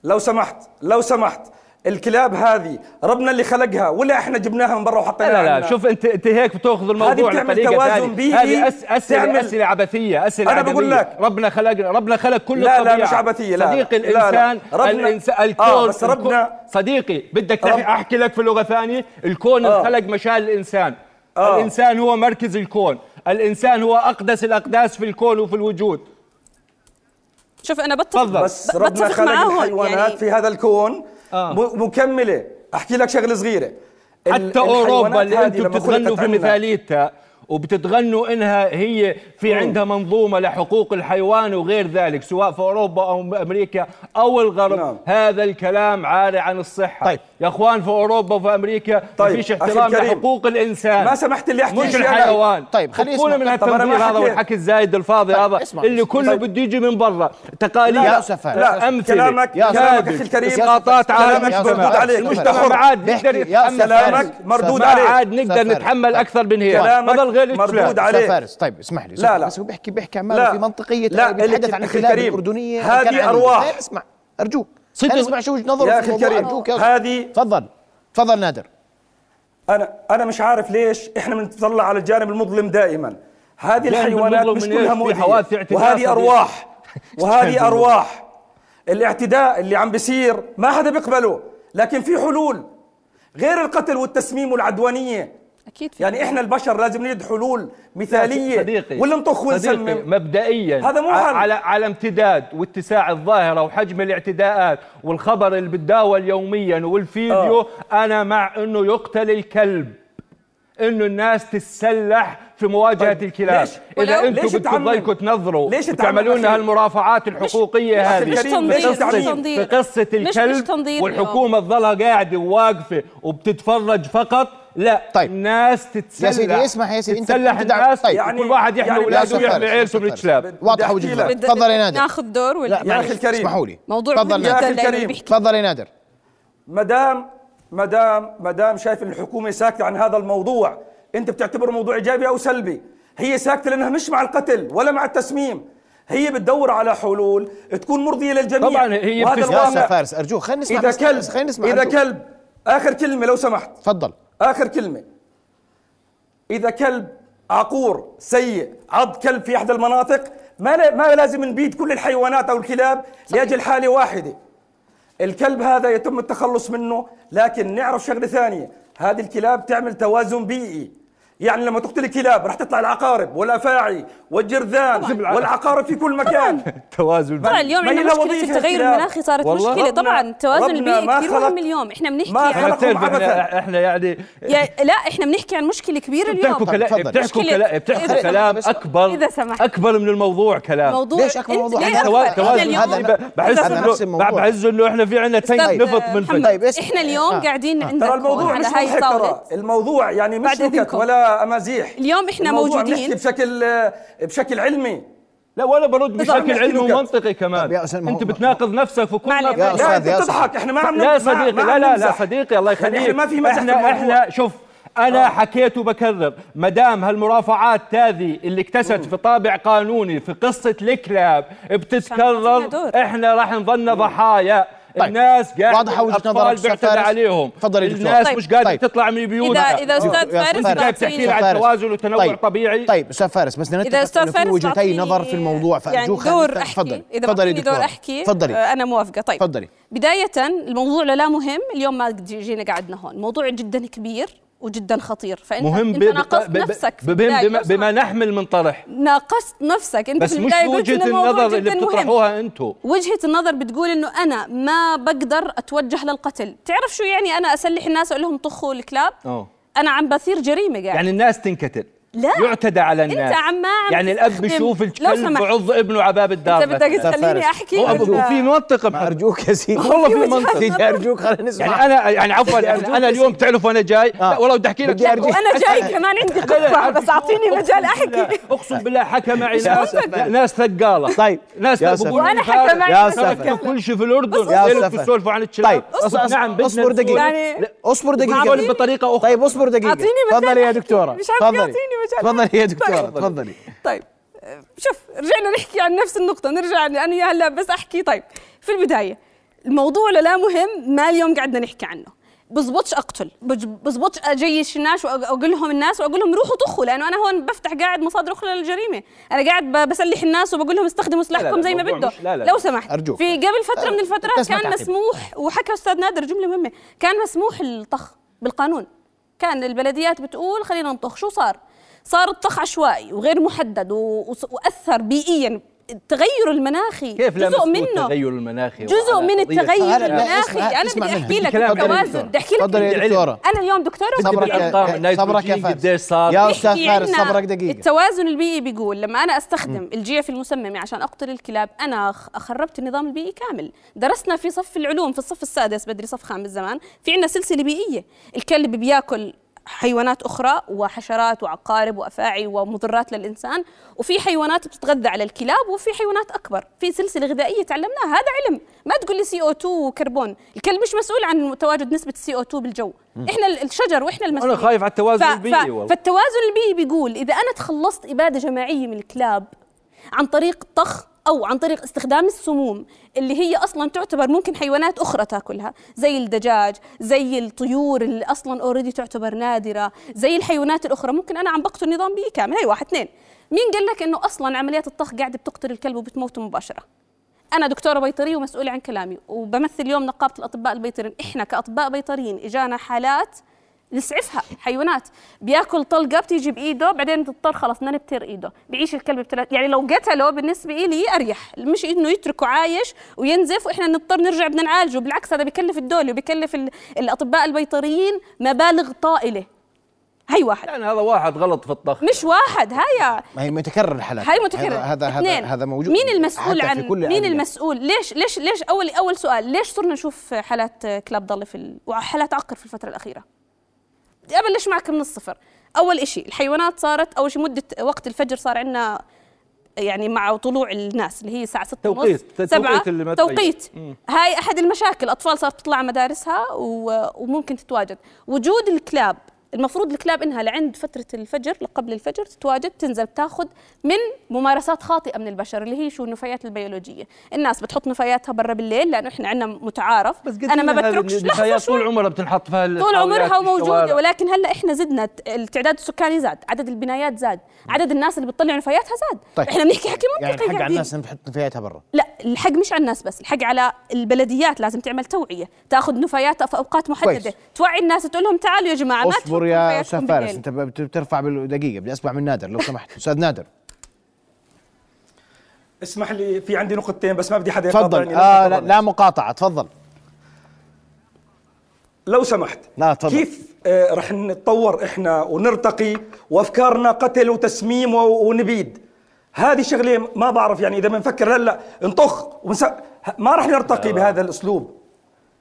لو سمحت لو سمحت الكلاب هذه ربنا اللي خلقها ولا إحنا جبناها من برا وحطيناها لا لا عنا؟ شوف انت أنت هيك بتأخذ الموضوع بتعمل بطريقه توازن ثانية بيئي، هذه أس اسئله تعمل- أسئلة عبثية أسئلة أنا بقول. لك. ربنا خلقنا ربنا خلق كل لا، لا، الطبيعة. مش عبثية، لا، صديقي لا، لا. الانسان ربنا- الانسان آه، الكون بس ربنا- صديقي بدك رب- تحكي أحكي لك في لغة ثانية الكون آه. انخلق مشان الإنسان آه. الإنسان هو مركز الكون الإنسان هو أقدس الأقداس في الكون وفي الوجود شوف أنا بتفق. بس ربنا بتفق خلق معاهم الحيوانات يعني في هذا الكون آه. مكملة أحكي لك شغلة صغيرة حتى أوروبا اللي أنتم بتتغنوا في مثاليتها وبتتغنوا إنها هي في عندها منظومة لحقوق الحيوان وغير ذلك سواء في أوروبا أو أمريكا أو الغرب نعم. هذا الكلام عاري عن الصحة طيب. يا اخوان في أوروبا وفي أمريكا طيب، ما فيش أخي احترام لحقوق الإنسان ما سمحت لي أحكي مش. الحيوان طيب، فكونا يسمع. من ما هالتنظير هذا. والحكي الزايد الفاضي طيب، هذا اسمع. اللي كله طيب. بده يجي من برا تقاليد لا، سفر. لا، أمثلة كلامك- يا كلامك أخي الكريم. اسقاطات على كلامك مردود عليك. المجتمع ما. عاد يا يتحمل كلامك. مردود ما عليك. عاد نقدر. نتحمل أكثر من هيك فضل غير مردود. عليك. فارس طيب اسمح لي لا، لا. بس هو بيحكي بيحكي عماله في منطقية لا بيتحدث عن الكريم، الأردنية هذه. خلينا اسمع أرجوك صدق- نسمع شو وجهة نظره يا الموضوع. الكريم،. هذه- تفضل. تفضل نادر. أنا أنا مش عارف ليش إحنا بنطلع على الجانب المظلم دائما. هذه الحيوانات مش؟ كلها اعتداء وهذه. أرواح. وهذه. أرواح. الاعتداء اللي عم بيصير ما حدا بيقبله لكن في حلول. غير القتل والتسميم والعدوانية. أكيد في يعني إحنا البشر لازم نجد حلول مثالية صديقي ولا نطخ صديقي ونسمم مبدئيا هذا مو حل. على على امتداد واتساع الظاهرة وحجم الاعتداءات والخبر اللي بتداول يوميا والفيديو آه. أنا مع إنه يقتل الكلب إنه الناس تتسلح في مواجهة طيب، الكلاب ليش؟ إذا أنتم ليش بدكم تعمم؟ تضلكم تنظروا ليش وتعملوا تعمم لنا؟ هالمرافعات الحقوقية هذه في مش الكلب تنظير والحكومة تظلها قاعدة وواقفة وبتتفرج فقط لا طيب. الناس تتسلح يا سيدي اسمح يا سيدي أنت تتسلح الناس طيب. يعني كل واحد يحمي يعني أولاده ويحمي عيلته من. الكلاب واضحه بدي وجهه نظرك تفضل يا نادر ناخذ دور ولا لا يا أخي معلش، الكريم. اسمحوا لي موضوع تفضل يا لأنه الكريم. تفضل يا نادر مدام مدام مدام شايف إن الحكومة ساكتة عن هذا الموضوع أنت بتعتبره موضوع إيجابي أو سلبي هي ساكتة لأنها مش مع القتل ولا مع التسميم هي بتدور على حلول تكون مرضية للجميع طبعاً هي وهذا بتسمع- يا الواقع. سفارس أرجوك خلينا نسمع إذا كلب خلينا نسمع إذا. كلب آخر كلمة لو سمحت تفضل آخر كلمة. إذا كلب عقور سيء عض كلب في إحدى المناطق ما ما لازم نبيد كل الحيوانات أو الكلاب لأجل حالة واحدة. الكلب هذا يتم التخلص منه لكن نعرف شغلة ثانية. هذه الكلاب تعمل توازن بيئي. يعني لما تقتل الكلاب راح تطلع العقارب والافاعي والجرذان والعقارب في كل مكان توازن طبعا اليوم عندنا مشكلة التغير. المناخي صارت والله مشكلة طبعا التوازن البيئي كثير مهم اليوم إحنا بنحكي ما عن عبثاً. إحنا إحنا يعني يا لا إحنا بنحكي عن مشكلة كبيرة اليوم بتحكوا كلام. بتحكوا كلام بتحكوا كلام اكبر إذا سمحت. أكبر من الموضوع كلام موضوع ليش أنت- موضوع؟ توازن اليوم هذا- بحس انه. بحس إنه إحنا في عندنا أستاذ نفط من طيب،. إحنا اليوم آه. قاعدين عندكم ترى الموضوع على مش مضحك ترى الموضوع يعني مش نكت إذنكم. امازيح اليوم إحنا الموضوع موجودين. بنحكي بشكل بشكل علمي لا ولا برد. بشكل نحكي علمي ومنطقي كمان يا أنت بتناقض نفسك في كل. يا لا أنت يا بتضحك إحنا ما عم لا صديقي لا لا لا. صديقي الله يخليك إحنا ما في مزح إحنا. إحنا شوف أنا حكيت وبكرر ما دام هالمرافعات هذه اللي اكتست في طابع قانوني في قصة الكلاب بتتكرر. إحنا راح نظل ضحايا طيب. الناس قاعد واضحة وجهة الأطفال نظرك فارس. عليهم تفضل. الناس طيب. مش قادره طيب. تطلع من بيوتها اذا إذا أستاذ يا فارس قاعد تحكي لي عن فارس. توازن وتنوع طيب. طبيعي طيب أستاذ فارس بس بدنا إذا نتفق أستاذ فارس وجهتي نظر في الموضوع يعني فارجوك دور خلينا- أحكي تفضلي اذا تفضلي دور دكتور أحكي تفضلي أنا موافقة طيب تفضلي بداية الموضوع لا مهم اليوم ما جينا قعدنا هون موضوع جدا كبير وجدا خطير فأنت مهم أنت ناقصت ب- ب- نفسك بما. بما, بما. نحمل من طرح ناقصت نفسك أنت بس مش وجهه النظر اللي. بتطرحوها أنتم وجهة النظر بتقول إنه أنا ما بقدر أتوجه للقتل، تعرف شو يعني أنا أسلح الناس أقول لهم طخوا الكلاب؟ آه أنا عم بثير جريمة قاعد يعني الناس تنكتل لا. يعتدى على الناس. عم ما عم يعني الأب بيشوف الكلب. بعض ابنه على باب الدار انت بدك تخليني. أحكي؟ هو ولا- في منطقة ما. أرجوك يا سيدي. والله في منطق نظر. سيدي أرجوك خلينا نسمع يعني أنا يعني عفوا يعني أنا اليوم تعرفوا أنا جاي. لا. والله بدي أحكي لك بدي. وأنا جاي كمان عندي عارف بس أعطيني؟ مجال أحكي. أقسم بالله حكى معي ناس. ناس ثقالة. طيب. ناس بقولوا وأنا لي حكى معي يا ناس كل شيء في الأردن. يا تسولفوا عن الشباب. طيب. نعم أصبر دقيقة. يعني- أصبر دقيقة. نقول بطريقة أخرى. طيب أصبر دقيقة. أعطيني مجال تفضلي يا أحكي. دكتورة مش تفضلي يا دكتورة طيب. تفضلي طيب شوف رجعنا نحكي عن نفس النقطة نرجع أنا يا هلا بس أحكي طيب في البداية الموضوع لا مهم ما اليوم قعدنا نحكي عنه بزبطش أقتل بزبطش اجيش الناس واقول لهم الناس وأقول لهم روحوا طخوا لأنه أنا هون بفتح قاعد مصادر أخرى للجريمة أنا قاعد بسلح الناس وبقول لهم استخدموا سلاحكم لا، زي ما بده لا، لا، لو. سمحت أرجوك. في قبل فترة من الفترات كان. مسموح وحكى أستاذ نادر جملة مهمة كان مسموح الطخ بالقانون كان البلديات بتقول خلينا نطخ شو صار صار الطخ عشوائي وغير محدد وأثر بيئيا. التغير المناخي كيف جزء منه التغير المناخي؟ جزء من التغير المناخي. أنا بدي. أحكي لك التوازن دكتورة. بدي أحكي لك. دكتورة. أنا اليوم دكتورة صبرك. صبرك يا فارس قديش صار؟ يا أستاذ فارس صبرك دقيقة. التوازن البيئي بيقول لما أنا أستخدم الجيف المسممه عشان أقتل الكلاب أنا خربت النظام البيئي كامل. درسنا في صف العلوم في الصف السادس بدري صف خامس زمان في عندنا سلسلة بيئية. الكلب بياكل حيوانات أخرى وحشرات وعقارب وأفاعي ومضرات للإنسان وفي حيوانات بتتغذى على الكلاب وفي حيوانات أكبر. في سلسلة غذائية تعلمناها هذا علم. ما تقول لي CO2 وكربون. الكلب مش مسؤول عن تواجد نسبة ال CO2 بالجو. إحنا ال- الشجر وإحنا المسؤولين. أنا خايف على التوازن ف- البيئي والله. فالتوازن البيئي بيقول إذا أنا تخلصت إبادة جماعية من الكلاب عن طريق الطخ أو عن طريق استخدام السموم اللي هي أصلا تعتبر ممكن حيوانات أخرى تأكلها زي الدجاج زي الطيور اللي أصلا already تعتبر نادرة زي الحيوانات الأخرى. ممكن أنا عم بقتل نظام بيئي كامل. هي واحد اثنين. مين قال لك إنه أصلا عمليات الطخ قاعدة بتقتل الكلب وبتموته مباشرة؟ أنا دكتورة بيطرية ومسؤولة عن كلامي وبمثل اليوم نقابة الأطباء البيطريين. إحنا كأطباء بيطريين إجانا حالات نسعفها حيوانات. بياكل طلقة بتيجي بإيده بعدين بتضطر خلص بدنا نبتر إيده. بيعيش الكلب بثلاث يعني لو قتله بالنسبة لي أريح. مش إنه يتركه عايش وينزف وإحنا نضطر نرجع بدنا نعالجه. بالعكس هذا بكلف الدولة وبكلف ال- الأطباء البيطريين مبالغ طائلة. هي واحد. يعني هذا واحد غلط في الطخ. مش واحد هاي. ما هي متكرر الحالات. هاي متكرر. هذا هذا هذا, موجود. مين المسؤول عن مين الأندية. المسؤول؟ ليش ليش ليش اول أول سؤال ليش صرنا نشوف حالات كلاب ضاله في ال... وحالات عقر في الفترة الأخيرة؟ بدي أبلش معك من الصفر أول إشي الحيوانات صارت أول شيء مدة وقت الفجر صار عندنا يعني مع طلوع الناس اللي هي الساعة 6 توقيت. سبعة تغير. توقيت هاي أحد المشاكل الأطفال صارت تطلع مدارسها و... وممكن تتواجد وجود الكلاب المفروض الكلاب إنها لعند فترة الفجر قبل الفجر تتواجد تنزل تاخذ من ممارسات خاطئة من البشر اللي هي شو النفايات البيولوجية الناس بتحط نفاياتها برا بالليل لأنه إحنا عندنا متعارف بس أنا ما بتركش النفايات طول عمرها بتنحط في طول عمرها الشوارع. ولكن هلأ إحنا زدنا الت- التعداد السكاني زاد، عدد البنايات زاد، عدد الناس اللي بتطلع نفاياتها زاد، طيب. إحنا بنحكي حكي منطقي يعني الحق على. الناس بتحط نفاياتها برا لا الحق مش على الناس بس الحق على البلديات لازم تعمل توعية تاخذ نفاياتها في أوقات محددة كويس. توعي الناس تقول لهم تعالوا يا جماعة ما تحطوا يا أستاذ فارس. أنت بت- بترفع بالدقيقه بدي أسمع من نادر لو سمحت. أستاذ نادر. اسمح لي في عندي نقطتين بس ما بدي حدا تفضل. يقاطعني آه لا, لا مقاطعة تفضل. لو سمحت لا، تفضل. كيف آه رح نتطور إحنا ونرتقي وأفكارنا قتل وتسميم ونبيد؟ هذه شغله ما بعرف يعني إذا بنفكر هلأ نطخ ونس... ما رح نرتقي بهذا الأسلوب.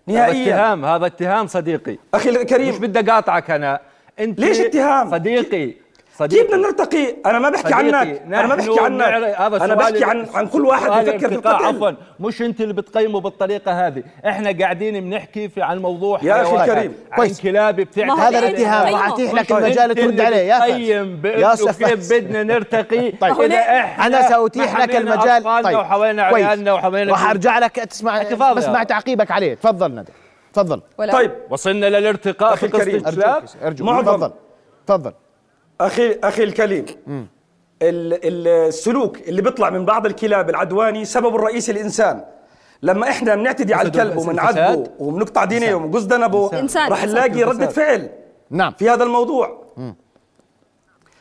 هذا نهائيا. اتهام هذا اتهام صديقي. أخي مش الكريم بدي أقاطعك أنا. أنت ليش اتهام؟ صديقي صديقي. كيف بدنا نرتقي؟ أنا ما بحكي صديقي، عنك أنا ما بحكي عنك. أنا بحكي عن عن كل واحد بفكر في القتل عفوا مش أنت اللي بتقيموا بالطريقة هذه. إحنا قاعدين بنحكي في عن موضوع يا أخي حيوانات، الكريم، عن كويس. كلاب هو هذا الاتهام. بتقيمه. راح اتيح لك طيب. المجال ترد عليه. يا قيم يا كيف. بدنا نرتقي؟ طيب. إذا إحنا أنا سأتيح ما لك المجال. أطفالنا وحمينا كويس. عيالنا وحمينا راح أرجع لك تسمع حكي فاضي بس هذا. مع تعقيبك عليه. تفضل ندى. تفضل. طيب. وصلنا للارتقاء في قصة أرجوك معظم- تفضل. تفضل. أخي أخي الكريم. ال- ال- السلوك اللي بيطلع من بعض الكلاب العدواني سببه الرئيسي الإنسان. لما إحنا بنعتدي على الكلب وبنعذبه؟ وبنقطع دينيه وبنقص ذنبه إنسان. نلاقي ردة فعل نعم. في هذا الموضوع.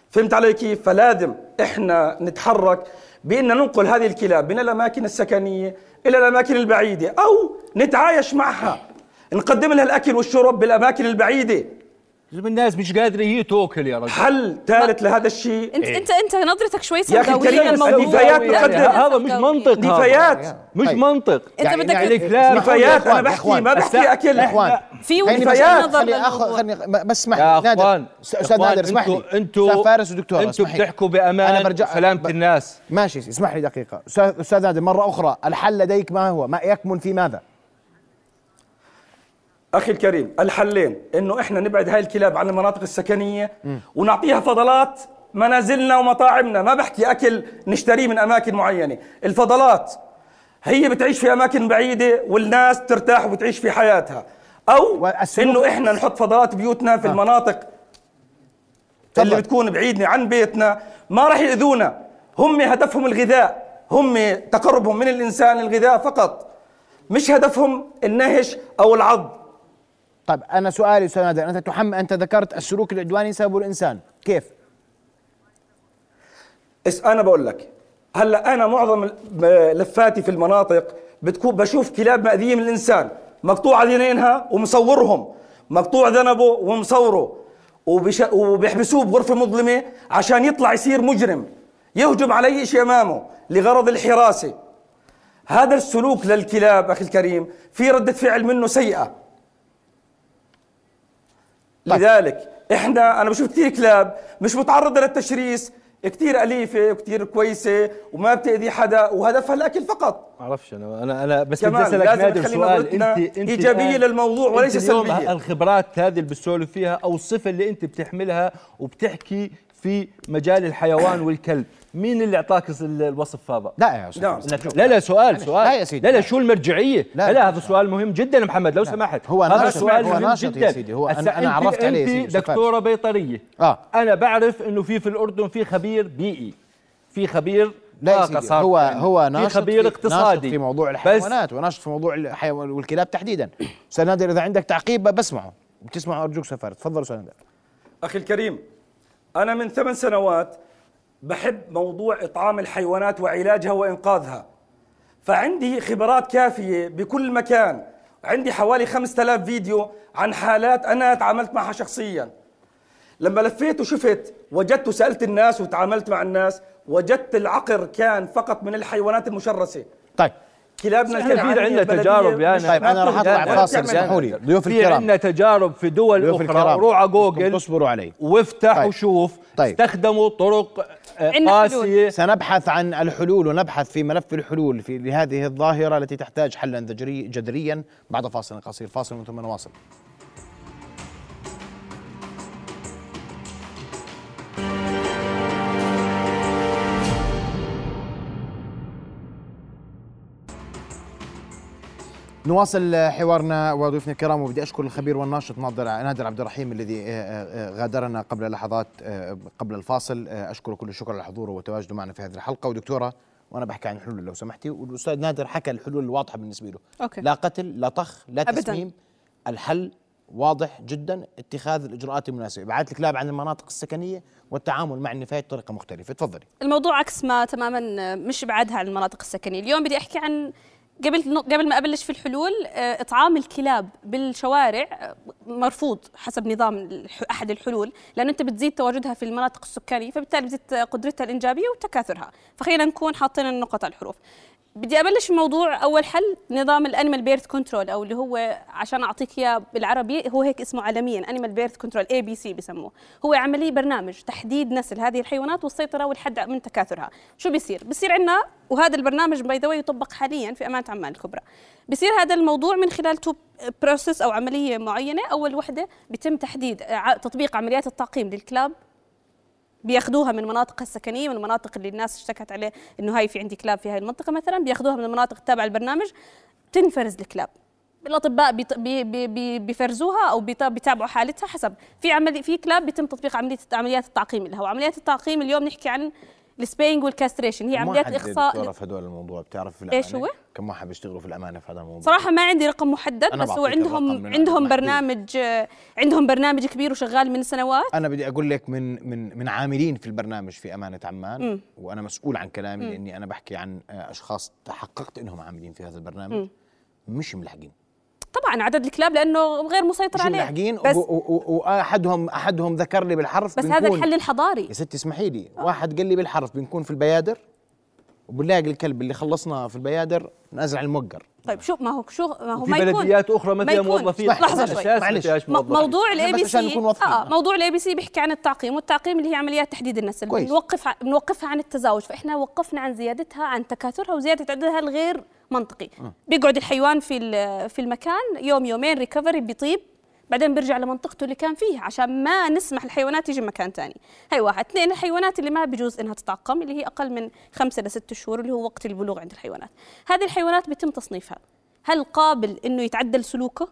فهمت علي كيف؟ فلازم إحنا نتحرك بإن ننقل هذه الكلاب من الأماكن السكنية إلى الأماكن البعيدة أو نتعايش معها. نقدم لها الأكل والشرب بالأماكن البعيدة. الناس مش قادرة هي توكل يا رجل. حل ثالث لهذا الشيء؟ انت انت انت نظرتك شوي سوداوية. النفايات يعني تقدم. هذا مش منطق. نفايات. مش طيب. منطق. أنت يعني- بدك يعني الكلاب نفايات. يا أنا بحكي. ما بحكي أكل. إخوان. في نظر خليني اخذ للموضوع. خليني بس اسمح لي. نادر. أستاذ نادر اسمح لي. أنتوا أستاذ فارس ودكتور أنتوا. بتحكوا بأمان أنا برجع- سلامة الناس. ماشي اسمح لي دقيقة. أستاذ أستاذ نادر مرة أخرى الحل لديك ما هو؟ ما يكمن في ماذا؟ أخي الكريم الحلين إنه إحنا نبعد هاي الكلاب عن المناطق السكنية ونعطيها فضلات منازلنا ومطاعمنا. ما بحكي أكل نشتريه من أماكن معينة. الفضلات هي بتعيش في أماكن بعيدة والناس ترتاح وبتعيش في حياتها. أو إنه إحنا نحط فضلات بيوتنا في آه. المناطق اللي تفضل. بتكون بعيدة عن بيتنا. ما راح يأذونا. هم هدفهم الغذاء. هم تقربهم من الإنسان الغذاء فقط. مش هدفهم النهش أو العض. طيب أنا سؤالي أستاذ نادر أنت تحمل أنت ذكرت السلوك العدواني سببه الإنسان كيف؟ اس أنا بقول لك هلأ أنا معظم لفاتي في المناطق بتكون بشوف كلاب مأذية من الإنسان مقطوع ذنينها ومصورهم مقطوع ذنبه ومصوره وبش... وبيحبسوه بغرفة مظلمة عشان يطلع يصير مجرم يهجم على أي شيء أمامه لغرض الحراسة. هذا السلوك للكلاب أخي الكريم في ردة فعل منه سيئة. طيب. لذلك إحنا أنا بشوف كثير كلاب مش متعرضة للتشريس كثير أليفة وكثير كويسة وما بتأذي حدا وهدفها الأكل فقط ما أعرفش أنا أنا أنا بس بدي أسألك نادر سؤال أنت أنت إيجابية الآن- للموضوع وليس سلبية. الخبرات هذه اللي بتسولف فيها أو الصفة اللي أنت بتحملها وبتحكي في مجال الحيوان والكلب مين اللي أعطاك ال- الوصف هذا؟ لا يا أستاذ. نعم. لا لا سؤال سؤال. لا يا سيدي. لا لا شو المرجعية؟ لا، لا, هذا سؤال مهم جدا محمد لو سمحت. هو هذا ناشط، سؤال هو مهم يا جدا. سيدي، هو أنا- هسا أنا عرفت عليه يا سيدي،. دكتورة بيطرية. آه. أنا بعرف إنه في في الأردن في خبير بيئي. في خبير لا يا طاقة سيدي صار هو يعني. هو في ناشط خبير في اقتصادي. ناشط في موضوع الحيوانات وناشط في موضوع الحيوان والكلاب تحديدا. أستاذ نادر إذا عندك تعقيب بسمعه. بتسمعه أرجوك أستاذ فارس. تفضل أستاذ نادر أخي الكريم أنا من ثمان سنوات بحب موضوع إطعام الحيوانات وعلاجها وإنقاذها. فعندي خبرات كافية بكل مكان. عندي حوالي 5000 فيديو عن حالات أنا تعاملت معها شخصيا. لما لفيت وشفت وجدت وسألت الناس وتعاملت مع الناس وجدت العقر كان فقط من الحيوانات المشرسة. طيب كلابنا في الكنعانية عندنا تجارب يعني. طيب أنا راح بتاكل أطلع. فاصل اسمحوا لي. ضيوف في الكرام. عندنا تجارب في دول ضيوف أخرى الكرام. روح على جوجل. تصبروا علي. وافتح طيب. وشوف طيب. استخدموا طرق آه، عندنا قاسية. سنبحث عن الحلول ونبحث في ملف الحلول في لهذه الظاهرة التي تحتاج حلا ذجري- جذريا بعد فاصل قصير. فاصل من ثم نواصل نواصل حوارنا وضيوفنا الكرام وبدي أشكر الخبير والناشط ناظر نادر عبد الرحيم الذي آه، آه، غادرنا قبل لحظات آه، قبل الفاصل. آه، أشكره كل الشكر على حضوره وتواجده معنا في هذه الحلقة. ودكتورة وأنا بحكي عن الحلول لو سمحتي والأستاذ نادر حكى الحلول الواضحة بالنسبة له. أوكي. لا قتل لا طخ لا أبداً. تسميم. الحل واضح جدا اتخاذ الإجراءات المناسبة. ابعاد الكلاب عن المناطق السكنية والتعامل مع النفايات بطريقة مختلفة. تفضلي. الموضوع عكس ما تماما مش ابعادها عن المناطق السكنية. اليوم بدي أحكي عن قبل قبل ما أبلش في الحلول آه، إطعام الكلاب بالشوارع آه، مرفوض حسب نظام أحد الحلول لأنه أنت بتزيد تواجدها في المناطق السكانية فبالتالي بتزيد قدرتها الإنجابية وتكاثرها. فخلينا نكون حاطين النقط على الحروف. بدي أبلش بموضوع أول حل نظام ال animal birth control أو اللي هو عشان أعطيك إياه بالعربي هو هيك اسمه عالميا animal birth control ABC بسموه. هو عملية برنامج تحديد نسل هذه الحيوانات والسيطرة والحد من تكاثرها. شو بيصير؟ بيصير عندنا وهذا البرنامج by the يطبق حاليا في أمانة عمان الكبرى بيصير هذا الموضوع من خلال two process أو عملية معينة. أول وحدة بيتم تحديد تطبيق عمليات التعقيم للكلاب. بياخذوها من المناطق السكنية من المناطق اللي الناس اشتكت عليه إنه هاي في عندي كلاب في هاي المنطقة مثلا بياخذوها من المناطق التابعه للبرنامج تنفرز الكلاب الأطباء بي بي بيفرزوها أو بيتابعوا حالتها حسب. في عملي في كلاب بيتم تطبيق عمليه عمليات التعقيم لها. وعمليات التعقيم اليوم نحكي عن ال spaying وال castration هي عمليات اخصاء في هدول الموضوع بتعرف في الأمانة إيش هو؟ كم واحد بيشتغلوا في الأمانة في هذا الموضوع صراحة ما عندي رقم محدد بس هو عندهم عندهم برنامج عندهم برنامج كبير وشغال من سنوات أنا بدي أقول لك من من من عاملين في البرنامج في أمانة عمان م. وأنا مسؤول عن كلامي م. لأني أنا بحكي عن أشخاص تحققت إنهم عاملين في هذا البرنامج م. مش ملحقين طبعا عدد الكلاب لأنه غير مسيطر عليه. ملحقين بس واحدهم أحدهم ذكر لي بالحرف بس هذا الحل الحضاري. يا ستي اسمحي لي. آه. واحد قال لي بالحرف بنكون في البيادر وبنلاقي الكلب اللي خلصنا في البيادر نازل على الموقر. طيب شو ما هو شو ما هو ما يكون بلديات أخرى ما فيها موظفين. لحظة شوي. معلش. موضوع ال ABC آه موضوع ال ABC بيحكي عن التعقيم والتعقيم اللي هي عمليات تحديد النسل. بنوقف بنوقفها عن التزاوج فإحنا وقفنا عن زيادتها عن تكاثرها وزيادة عددها الغير منطقي. آه. بيقعد الحيوان في في المكان يوم يومين recovery بيطيب. بعدين بيرجع لمنطقته اللي كان فيها عشان ما نسمح الحيوانات تيجي مكان ثاني هاي واحد. اثنين الحيوانات اللي ما بيجوز إنها تتعقم اللي هي أقل من خمسة لست شهور اللي هو وقت البلوغ عند الحيوانات. هذه الحيوانات بيتم تصنيفها. هل قابل إنه يتعدل سلوكه؟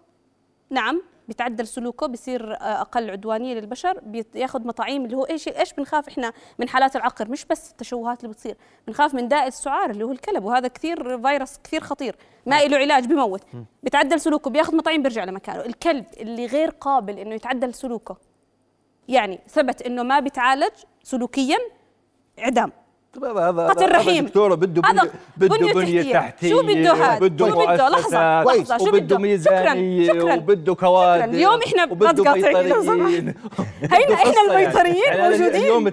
نعم. بيتعدل سلوكه بصير آه، أقل عدوانية للبشر بياخذ مطاعيم اللي هو إيش إيش بنخاف إحنا من حالات العقر؟ مش بس التشوهات اللي بتصير بنخاف من داء السعار اللي هو الكلب وهذا كثير فيروس كثير خطير ما له علاج بموت. بيتعدل سلوكه بياخذ مطاعيم بيرجع لمكانه. الكلب اللي غير قابل إنه يتعدل سلوكه يعني ثبت إنه ما بيتعالج سلوكيا اعدام هذا قتل رحيم. دكتورة بده بده بده بنية تحتية. شو بده هذا بده؟ لحظة لحظة شو بده؟ ميزانية وبده كوادر اليوم إحنا تقاطعين هينا إحنا البيطريين يعني موجودين. اليوم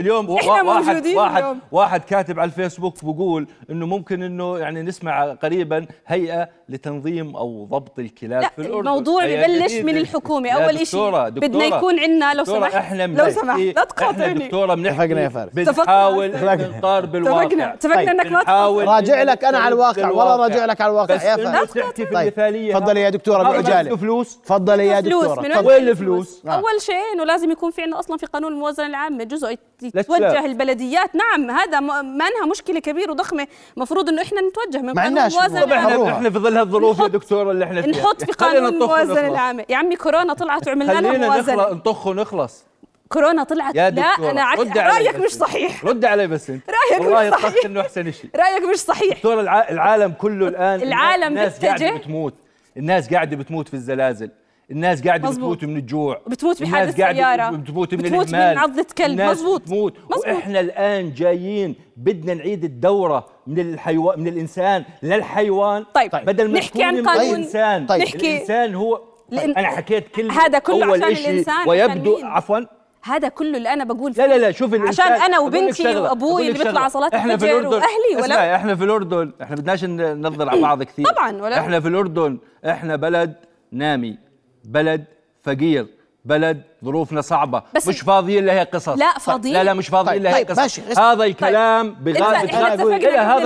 اليوم إحنا موجودين واحد اليوم. واحد كاتب على الفيسبوك بقول إنه ممكن إنه يعني نسمع قريبا هيئة لتنظيم أو ضبط الكلاب في الأردن. الموضوع ببلش من الحكومة. أول شيء بدنا يكون عندنا لو سمحت إحنا لو سمحت لا تقاطعني. دكتورة بنحكي بنحاول نقار بالواقع. اتفقنا اتفقنا إنك ما تحاول راجع لك أنا على الواقع. والله راجع لك على الواقع يا فهد تحكي في المثالية. تفضلي يا دكتورة بعجاله فلوس تفضلي يا دكتورة. وين الفلوس؟ أول شيء إنه لازم يكون في عندنا أصلا في قانون الموازنة العامة جزء يتوجه البلديات. نعم هذا ما انها مشكلة كبيرة وضخمة. المفروض إنه إحنا نتوجه من قانون الموازنه العامه إحنا في ظل هالظروف يا دكتوره اللي إحنا فيها. نحط في قانون الموازنه العامه يا عمي كورونا طلعت وعملنا لها موازنة. خلينا نطخ ونخلص. كورونا طلعت. يا لا أنا عك... رأيك مش صحيح. رد علي بس أنت. رأيك والله مش صحيح. إنه احسن شيء رأيك مش صحيح. دكتور الع... العالم كله الآن العالم الناس قاعدة بتموت. الناس قاعدة بتموت في الزلازل. الناس قاعدة مزبوط. بتموت من الجوع. بتموت بحادث سيارة. بتموت من بتموت الإهمال. من عضة كلب مزبوط بتموت. مزبوط. وإحنا الآن جايين بدنا نعيد الدورة من الحيوان من الإنسان للحيوان. طيب, طيب. بدل ما نحكي عن قانون. الإنسان. طيب. نحكي. الإنسان هو طيب. أنا حكيت كلمه هذا كله أول عشان الإنسان ويبدو عفوا. هذا كله اللي أنا بقول لا لا لا شوف عشان أنا وبنتي وأبوي اللي بيطلع صلاة إحنا في الأردن. وأهلي ولا؟ إحنا في الأردن. إحنا بدناش ننظر على بعض كثير. طبعا ولا؟ إحنا في الأردن. إحنا بلد نامي. بلد فقير بلد ظروفنا صعبة. بس مش فاضيين لها قصص. لا فاضيين لا لا مش فاضيين طيب لها طيب قصص. ماشي هذا الكلام طيب. بغالب هذا الكلام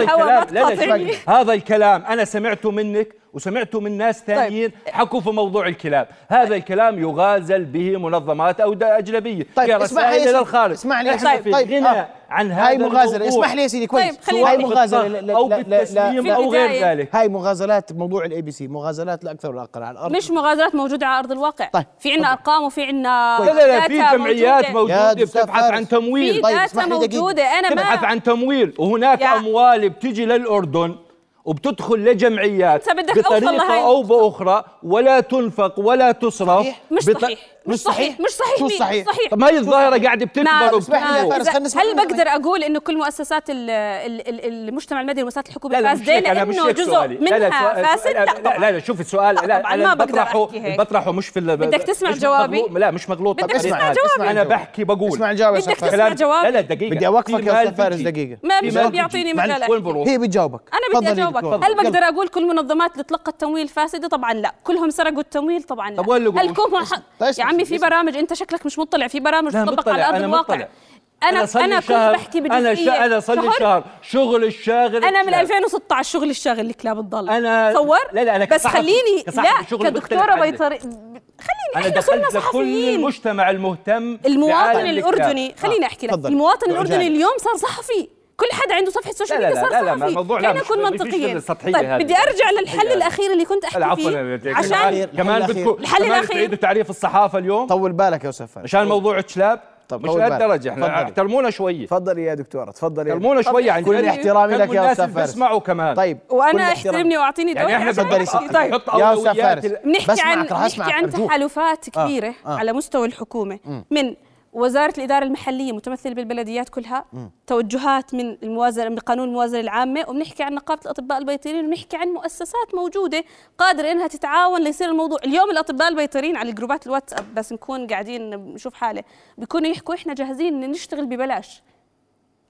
لا لا هذا الكلام أنا سمعته منك وسمعته من ناس ثانيين طيب. حكوا في موضوع الكلاب. هذا الكلام يغازل به منظمات أو أجنبية. طيب اسمح لي إلى الخارج. اسمح لي طيب طيب غنى آه. عن هذا هاي مغازلة اسمح لي يا سيدي كويس. طيب هاي مغازلة أو بالتسليم أو غير ذلك. هاي مغازلات موضوع ال ABC مغازلات لا أكثر ولا أقل على الأرض. مش مغازلات موجودة على أرض الواقع. طيب. في عندنا أرقام وفي عندنا لا لا لا في جمعيات موجودة. بتبحث عن تمويل. في data موجودة. أنا ما تبحث عن تمويل. وهناك أموال بتجي للأردن. وبتدخل لجمعيات بدك أوصل بطريقة أو بأخرى ولا تنفق ولا تصرف. صحيح. مش بط- صحيح. مش صحيح مش صحيح شو مين؟ صحيح؟ صحيح طب ما هي الظاهرة قاعدة بتكبر هل. بقدر أقول إنه كل مؤسسات ال ال ال المجتمع المدني لا لا مش فاسده مش لأنه جزء سؤالي لا لا منها سؤال- فاسد لا لا لا, لا, لا شوف السؤال لا لا أنا بطرحه. بطرحه مش في ال- بدك تسمع مش جوابي؟ لا مش مغلوط بدك تسمع. جوابي؟ أنا بحكي بقول اسمع الجواب يا بدك تسمع فارس. جواب؟ لا لا دقيقة بدي أوقفك يا أستاذ فارس. دقيقة ما مش بيعطيني. مجال هي بتجاوبك أنا بدي أجاوبك. هل. بقدر أقول كل منظمات اللي تلقت تمويل فاسده طبعا لا كلهم سرقوا التمويل طبعا لا طب وين اللي هل؟ كلهم. طيب عمي في. برامج أنت شكلك مش مطلع في برامج لا تطبق مطلع، على أرض أنا الواقع مطلع. أنا أنا كنت شهر- بحكي أنا بجزئيه شا- أنا صار لي شهر؟ شهر شغل الشاغل أنا من الشاغل. 2016 شغل الشاغل لكلاب الضال أنا- تصور لا، لا، أنا بس خليني لا كدكتورة. بيطري خليني أنا دخلت لكل صحفيين المجتمع المهتم المواطن. الأردني خليني أحكي لك. المواطن. الأردني اليوم صار صحفي كل حدا عنده صفحة سوشيال لا، لا، ميديا لا، صار لا، لا، صحفي الموضوع لا، نكون منطقيين طيب هذه. بدي أرجع للحل. الأخير اللي كنت لا احكي عفوا فيه عشان. كمان. بدكم الحل كمان الأخير. تعيدوا تعريف الصحافة اليوم طول بالك يا أستاذ فارس عشان موضوع تشلاب طب مش. لهالدرجه إحنا. احترمونا شوي تفضلي يا دكتورة تفضلي يا احترمونا شوي عن كل جد. احترامي لك يا اللي فارس. بيسمعوا كمان طيب كل وأنا. احترمني وأعطيني دور يعني إحنا تفضلي. طيب يا اولويات فارس. بنحكي عن بنحكي عن. تحالفات كبيره آه. على مستوى الحكومة من وزارة الإدارة المحلية متمثلة بالبلديات كلها توجهات من الموازنة من قانون الموازنة العامة وبنحكي عن نقابة الأطباء البيطريين وبنحكي عن مؤسسات موجودة قادرة إنها تتعاون ليصير الموضوع اليوم الأطباء البيطريين على الجروبات الواتساب. بس نكون قاعدين نشوف حالة. بيكونوا يحكوا إحنا جاهزين إن نشتغل ببلاش.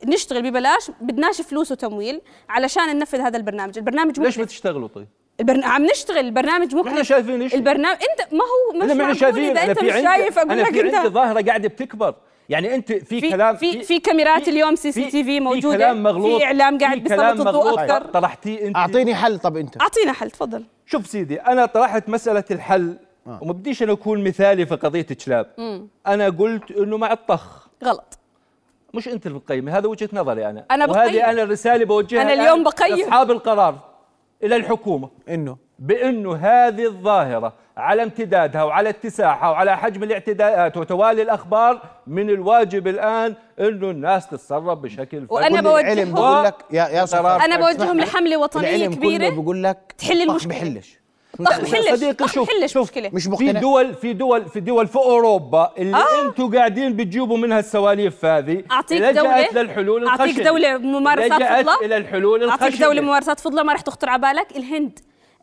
نشتغل ببلاش بدناش فلوس وتمويل علشان ننفذ هذا البرنامج. البرنامج ليش بتشتغلوا طيب؟ البرن... عم نشتغل البرنامج مكلف نحن شايفين إيش البرنامج إنت ما هو مش أنا ماني شايفين إذا أنا أنت في مش عندي شايف أقول أنا لك في عندي انت ظاهرة قاعدة بتكبر. يعني أنت في, في كلام في في كاميرات اليوم سي سي تي في موجوده كلام مغلوط. في إعلام قاعد في بيسلط كلام الضوء مغلوط. أكثر. طرحتيه أنت. أعطيني حل. طب أنت. أعطينا حل تفضل. شوف سيدي أنا طرحت مسألة الحل. وما بديش أنا أكون مثالي في قضية تشلاب أنا قلت إنه مع الطخ. غلط. مش أنت اللي بتقيمي هذا وجهة نظري أنا. أنا بقيم. وهذه أنا الرساله بوجهها أنا الآن اليوم بقيم. لاصحاب القرار. إلى الحكومة إنه بإنه هذه الظاهرة على امتدادها وعلى اتساعها وعلى حجم الاعتداءات وتوالي الأخبار من الواجب الآن إنه الناس تتصرف بشكل وأنا كل بوجههم- العلم بقول لك يا يا أنا بوجههم. لحملة وطنية كبيرة بقول لك تحل طخ المشكلة. بحلش طخ بحلش صديقي شوف شوف مشكلة. مش في مقتنع. دول في دول في دول في أوروبا اللي آه. أنتم قاعدين بتجيبوا منها السواليف هذه أعطيك لجأت دولة للحلول أعطيك الخشنة دولة ممارسات لجأت فضلة. إلى الحلول الخشنه أعطيك دولة ممارسات فضلة ما راح تخطر على بالك. الهند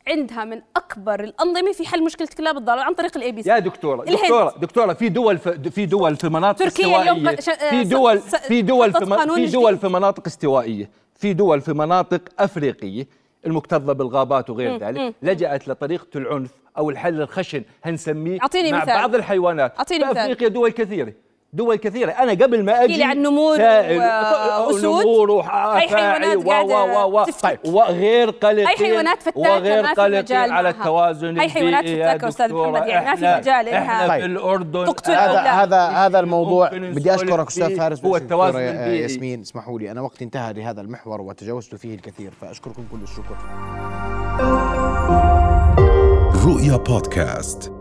عندها من أكبر الأنظمة في حل مشكلة كلاب الضال عن طريق الاي بي سي يا دكتورة الهند. دكتورة دكتورة في دول في, في دول في مناطق تركيا اليوم استوائيه في دول في دول في, في. دول في مناطق استوائية. في دول في مناطق أفريقية. المكتظة بالغابات وغير ذلك لجأت لطريقه العنف أو الحل الخشن هنسميه مع مثال. بعض الحيوانات أعطيني في. افريقيا دول كثيرة دول كثيرة أنا قبل ما لي عن نمور سائل- وأسود. نمور هاي حيوانات وافاعي و و تفتك. وغير قلقين هاي حيوانات فتاكة وغير ما في مجال قلقين على. التوازن هاي حيوانات فتاكة أستاذ. محمد، يعني ما في مجال إنها طيب. في الأردن تقتل هذا. هذا هذا الموضوع بدي أستاذ فيه. فارس هو التوازن آه، البيئي. ياسمين اسمحوا لي أنا وقتي انتهى لهذا المحور وتجاوزت فيه الكثير فأشكركم كل الشكر رؤيا بودكاست